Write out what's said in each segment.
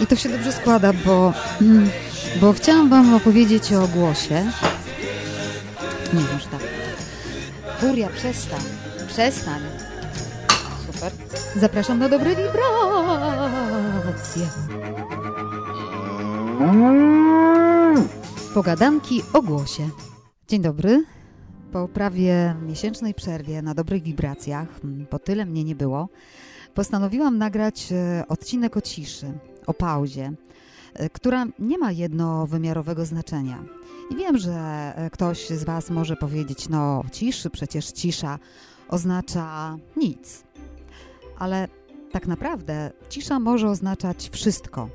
I to się dobrze składa, bo, mm, bo chciałam Wam opowiedzieć o głosie. Nie, może tak. Furia, przestań. Przestań. Super. Zapraszam na dobre wibracje. Pogadanki o głosie. Dzień dobry. Po prawie miesięcznej przerwie na dobrych wibracjach, mm, bo tyle mnie nie było, postanowiłam nagrać e, odcinek o ciszy, o pauzie, e, która nie ma jednowymiarowego znaczenia. I wiem, że e, ktoś z Was może powiedzieć, no ciszy, przecież cisza oznacza nic. Ale tak naprawdę cisza może oznaczać wszystko,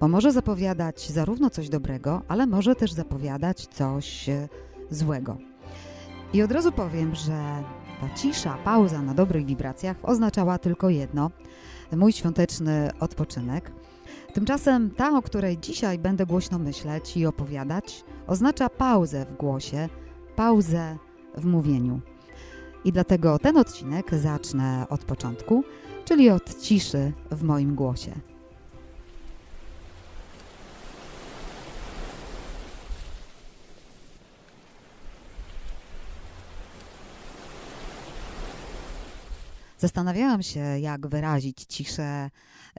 bo może zapowiadać zarówno coś dobrego, ale może też zapowiadać coś złego. I od razu powiem, że ta cisza, pauza na dobrych wibracjach oznaczała tylko jedno mój świąteczny odpoczynek. Tymczasem ta, o której dzisiaj będę głośno myśleć i opowiadać, oznacza pauzę w głosie, pauzę w mówieniu. I dlatego ten odcinek zacznę od początku, czyli od ciszy w moim głosie. Zastanawiałam się, jak wyrazić ciszę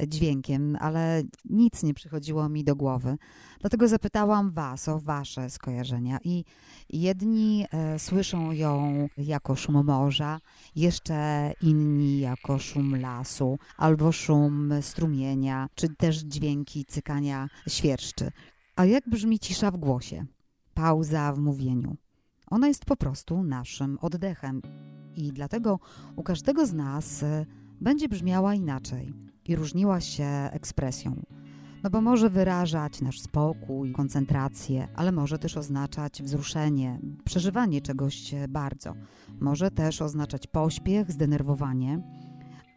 dźwiękiem, ale nic nie przychodziło mi do głowy. Dlatego zapytałam Was o Wasze skojarzenia. I jedni e, słyszą ją jako szum morza, jeszcze inni jako szum lasu, albo szum strumienia, czy też dźwięki cykania świerszczy. A jak brzmi cisza w głosie? Pauza w mówieniu. Ona jest po prostu naszym oddechem i dlatego u każdego z nas e, będzie brzmiała inaczej i różniła się ekspresją. No bo może wyrażać nasz spokój, koncentrację, ale może też oznaczać wzruszenie, przeżywanie czegoś bardzo. Może też oznaczać pośpiech, zdenerwowanie,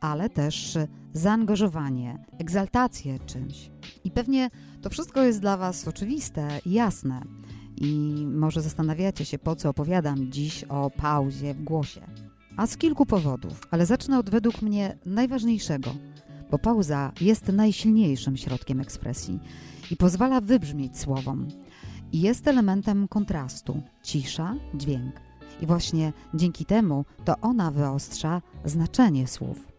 ale też zaangażowanie, egzaltację czymś. I pewnie to wszystko jest dla Was oczywiste i jasne. I może zastanawiacie się, po co opowiadam dziś o pauzie w głosie. A z kilku powodów, ale zacznę od według mnie najważniejszego, bo pauza jest najsilniejszym środkiem ekspresji i pozwala wybrzmieć słowom. I jest elementem kontrastu cisza, dźwięk. I właśnie dzięki temu to ona wyostrza znaczenie słów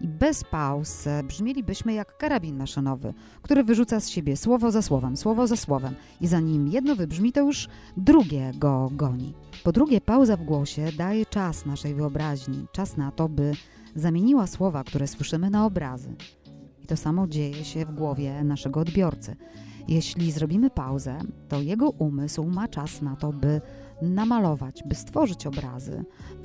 i bez pauz brzmielibyśmy jak karabin maszynowy, który wyrzuca z siebie słowo za słowem, słowo za słowem i zanim jedno wybrzmi, to już drugie go goni. Po drugie, pauza w głosie daje czas naszej wyobraźni, czas na to, by zamieniła słowa, które słyszymy na obrazy. I to samo dzieje się w głowie naszego odbiorcy. Jeśli zrobimy pauzę, to jego umysł ma czas na to, by namalować, by stworzyć obrazy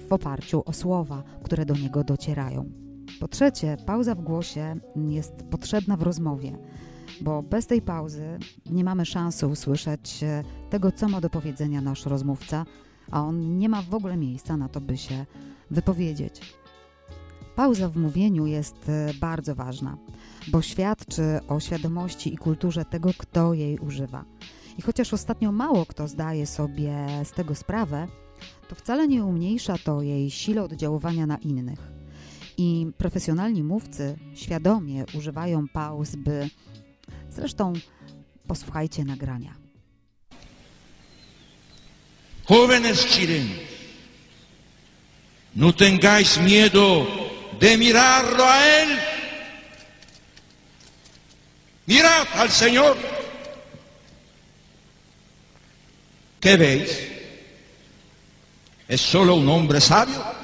w oparciu o słowa, które do niego docierają. Po trzecie, pauza w głosie jest potrzebna w rozmowie, bo bez tej pauzy nie mamy szansy usłyszeć e, tego, co ma do powiedzenia nasz rozmówca, a on nie ma w ogóle miejsca na to, by się wypowiedzieć. Pauza w mówieniu jest e, bardzo ważna, bo świadczy o świadomości i kulturze tego, kto jej używa. I chociaż ostatnio mało kto zdaje sobie z tego sprawę, to wcale nie umniejsza to jej sile oddziaływania na innych. I profesjonalni mówcy świadomie używają pauz, by zresztą posłuchajcie nagrania. Jóvenes chilenos, no tengáis miedo de mirarlo a Él. Mirad al Señor. ¿Qué veis? ¿Es solo un hombre sabio?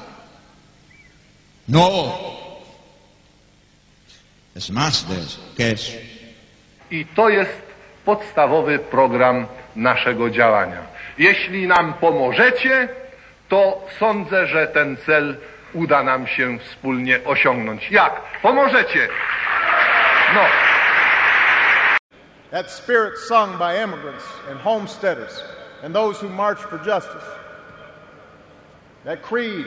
No. Jest más de eso. ¿Qué es? I to jest podstawowy program naszego działania. Jeśli nam pomożecie, to sądzę, że ten cel uda nam się wspólnie osiągnąć. Jak? Pomożecie! No. That spirit sung by immigrants and homesteaders and those who marched for justice. That creed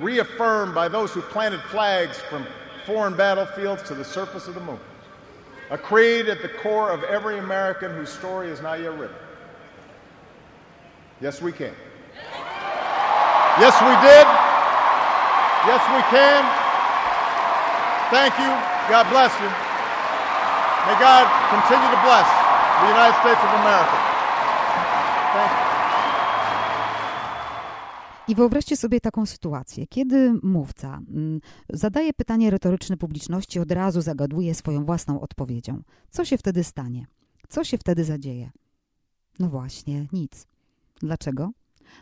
reaffirmed by those who planted flags from foreign battlefields to the surface of the moon. A creed at the core of every American whose story is not yet written. Yes, we can. Yes, we did. Yes, we can. Thank you. God bless you. May God continue to bless the United States of America. Thank you. I wyobraźcie sobie taką sytuację, kiedy mówca mm, zadaje pytanie retoryczne publiczności, od razu zagaduje swoją własną odpowiedzią. Co się wtedy stanie? Co się wtedy zadzieje? No właśnie, nic. Dlaczego?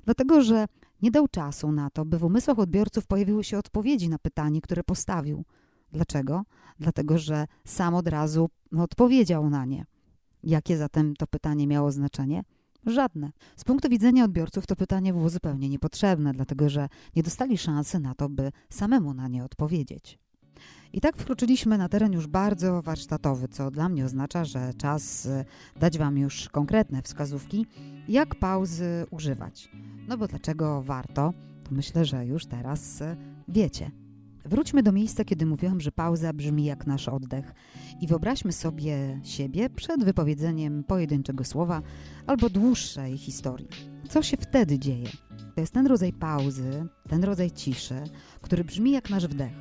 Dlatego, że nie dał czasu na to, by w umysłach odbiorców pojawiły się odpowiedzi na pytanie, które postawił. Dlaczego? Dlatego, że sam od razu odpowiedział na nie. Jakie zatem to pytanie miało znaczenie? Żadne. Z punktu widzenia odbiorców to pytanie było zupełnie niepotrzebne, dlatego że nie dostali szansy na to, by samemu na nie odpowiedzieć. I tak wkroczyliśmy na teren już bardzo warsztatowy, co dla mnie oznacza, że czas y, dać Wam już konkretne wskazówki, jak pauzy używać. No bo dlaczego warto, to myślę, że już teraz y, wiecie. Wróćmy do miejsca, kiedy mówiłam, że pauza brzmi jak nasz oddech. I wyobraźmy sobie siebie przed wypowiedzeniem pojedynczego słowa albo dłuższej historii. Co się wtedy dzieje? To jest ten rodzaj pauzy, ten rodzaj ciszy, który brzmi jak nasz wdech.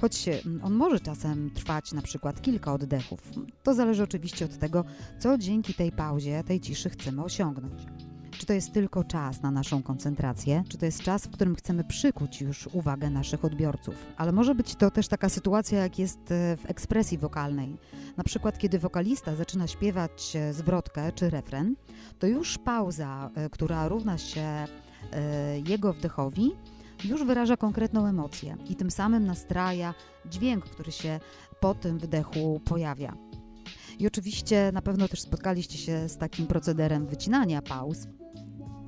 Choć mm, on może czasem trwać na przykład kilka oddechów. To zależy oczywiście od tego, co dzięki tej pauzie, tej ciszy chcemy osiągnąć. Czy to jest tylko czas na naszą koncentrację, czy to jest czas, w którym chcemy przykuć już uwagę naszych odbiorców. Ale może być to też taka sytuacja, jak jest e, w ekspresji wokalnej. Na przykład, kiedy wokalista zaczyna śpiewać e, zwrotkę czy refren, to już pauza, e, która równa się jego wdechowi, już wyraża konkretną emocję i tym samym nastraja dźwięk, który się po tym wdechu pojawia. I oczywiście na pewno też spotkaliście się z takim procederem wycinania pauz.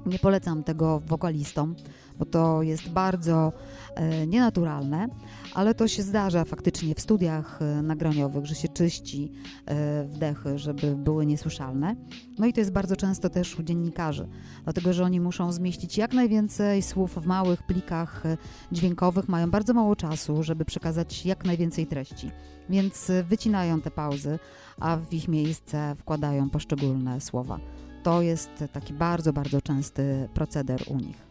Nie polecam tego wokalistom, bo to jest bardzo e, nienaturalne, ale to się zdarza faktycznie w studiach e, nagraniowych, że się czyści e, wdechy, żeby były niesłyszalne. No i to jest bardzo często też u dziennikarzy, dlatego że oni muszą zmieścić jak najwięcej słów w małych plikach e, dźwiękowych, mają bardzo mało czasu, żeby przekazać jak najwięcej treści. Więc e, wycinają te pauzy, a w ich miejsce wkładają poszczególne słowa. To jest taki bardzo, bardzo częsty proceder u nich.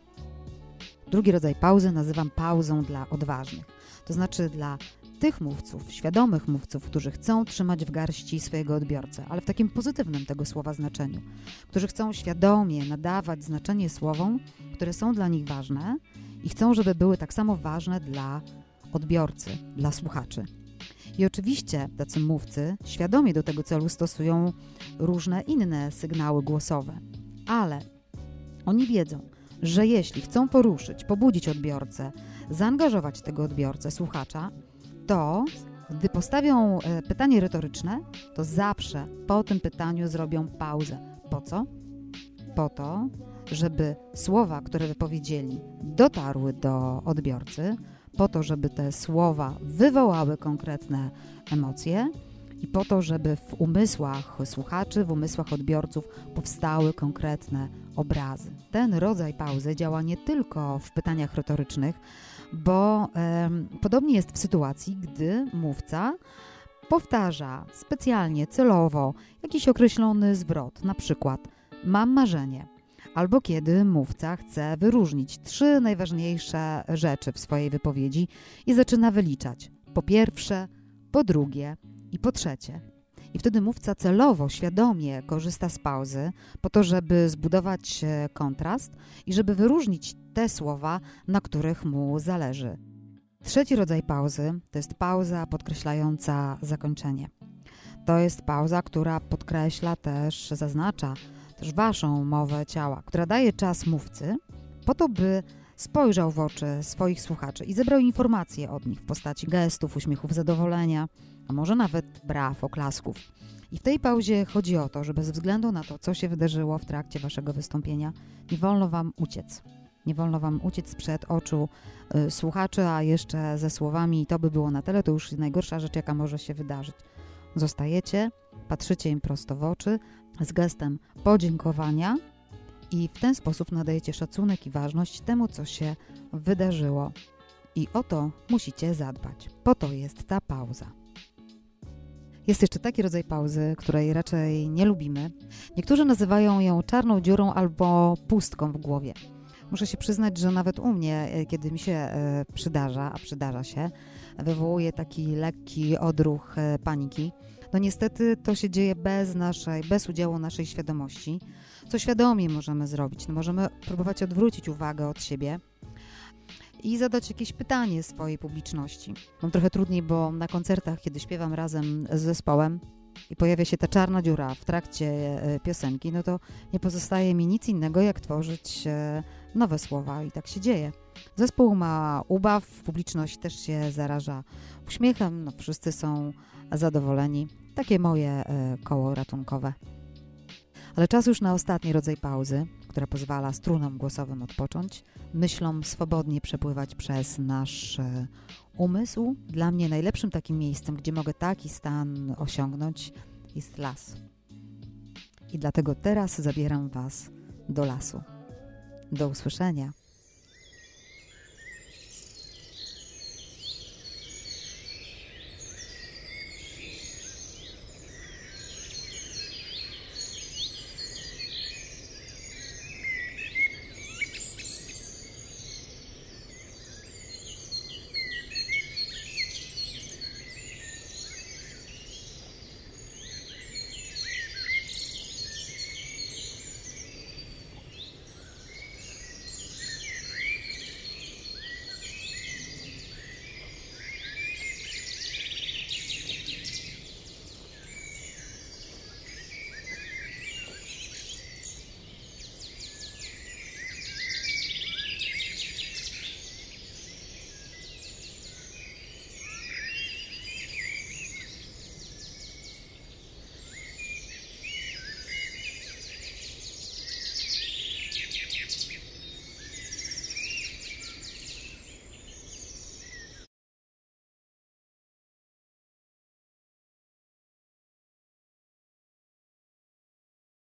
Drugi rodzaj pauzy nazywam pauzą dla odważnych, to znaczy dla tych mówców, świadomych mówców, którzy chcą trzymać w garści swojego odbiorcę, ale w takim pozytywnym tego słowa znaczeniu, którzy chcą świadomie nadawać znaczenie słowom, które są dla nich ważne i chcą, żeby były tak samo ważne dla odbiorcy, dla słuchaczy. I oczywiście tacy mówcy świadomie do tego celu stosują różne inne sygnały głosowe, ale oni wiedzą, że jeśli chcą poruszyć, pobudzić odbiorcę, zaangażować tego odbiorcę, słuchacza, to gdy postawią e, pytanie retoryczne, to zawsze po tym pytaniu zrobią pauzę. Po co? Po to, żeby słowa, które wypowiedzieli, dotarły do odbiorcy, po to, żeby te słowa wywołały konkretne emocje i po to, żeby w umysłach słuchaczy, w umysłach odbiorców powstały konkretne obrazy. Ten rodzaj pauzy działa nie tylko w pytaniach retorycznych, bo e, podobnie jest w sytuacji, gdy mówca powtarza specjalnie, celowo jakiś określony zwrot, na przykład mam marzenie, albo kiedy mówca chce wyróżnić trzy najważniejsze rzeczy w swojej wypowiedzi i zaczyna wyliczać po pierwsze, po drugie i po trzecie. I wtedy mówca celowo, świadomie korzysta z pauzy po to, żeby zbudować e, kontrast i żeby wyróżnić te słowa, na których mu zależy. Trzeci rodzaj pauzy to jest pauza podkreślająca zakończenie. To jest pauza, która podkreśla też, zaznacza też waszą mowę ciała, która daje czas mówcy po to, by spojrzał w oczy swoich słuchaczy i zebrał informacje od nich w postaci gestów, uśmiechów zadowolenia, a może nawet braw, oklasków. I w tej pauzie chodzi o to, że bez względu na to, co się wydarzyło w trakcie waszego wystąpienia, nie wolno wam uciec. Nie wolno wam uciec przed oczu y, słuchaczy, a jeszcze ze słowami to by było na tyle, to już najgorsza rzecz, jaka może się wydarzyć. Zostajecie, patrzycie im prosto w oczy z gestem podziękowania i w ten sposób nadajecie szacunek i ważność temu, co się wydarzyło. I o to musicie zadbać. Po to jest ta pauza. Jest jeszcze taki rodzaj pauzy, której raczej nie lubimy. Niektórzy nazywają ją czarną dziurą albo pustką w głowie. Muszę się przyznać, że nawet u mnie, e, kiedy mi się e, przydarza, a przydarza się, wywołuje taki lekki odruch e, paniki. No niestety to się dzieje bez naszej, bez udziału naszej świadomości. Co świadomie możemy zrobić? No możemy próbować odwrócić uwagę od siebie i zadać jakieś pytanie swojej publiczności. Mam trochę trudniej, bo na koncertach, kiedy śpiewam razem z zespołem i pojawia się ta czarna dziura w trakcie e, piosenki, no to nie pozostaje mi nic innego, jak tworzyć e, nowe słowa i tak się dzieje. Zespół ma ubaw, publiczność też się zaraża uśmiechem, no wszyscy są zadowoleni. Takie moje e, koło ratunkowe. Ale czas już na ostatni rodzaj pauzy, która pozwala strunom głosowym odpocząć, myślom swobodnie przepływać przez nasz umysł. Dla mnie najlepszym takim miejscem, gdzie mogę taki stan osiągnąć, jest las. I dlatego teraz zabieram Was do lasu. Do usłyszenia.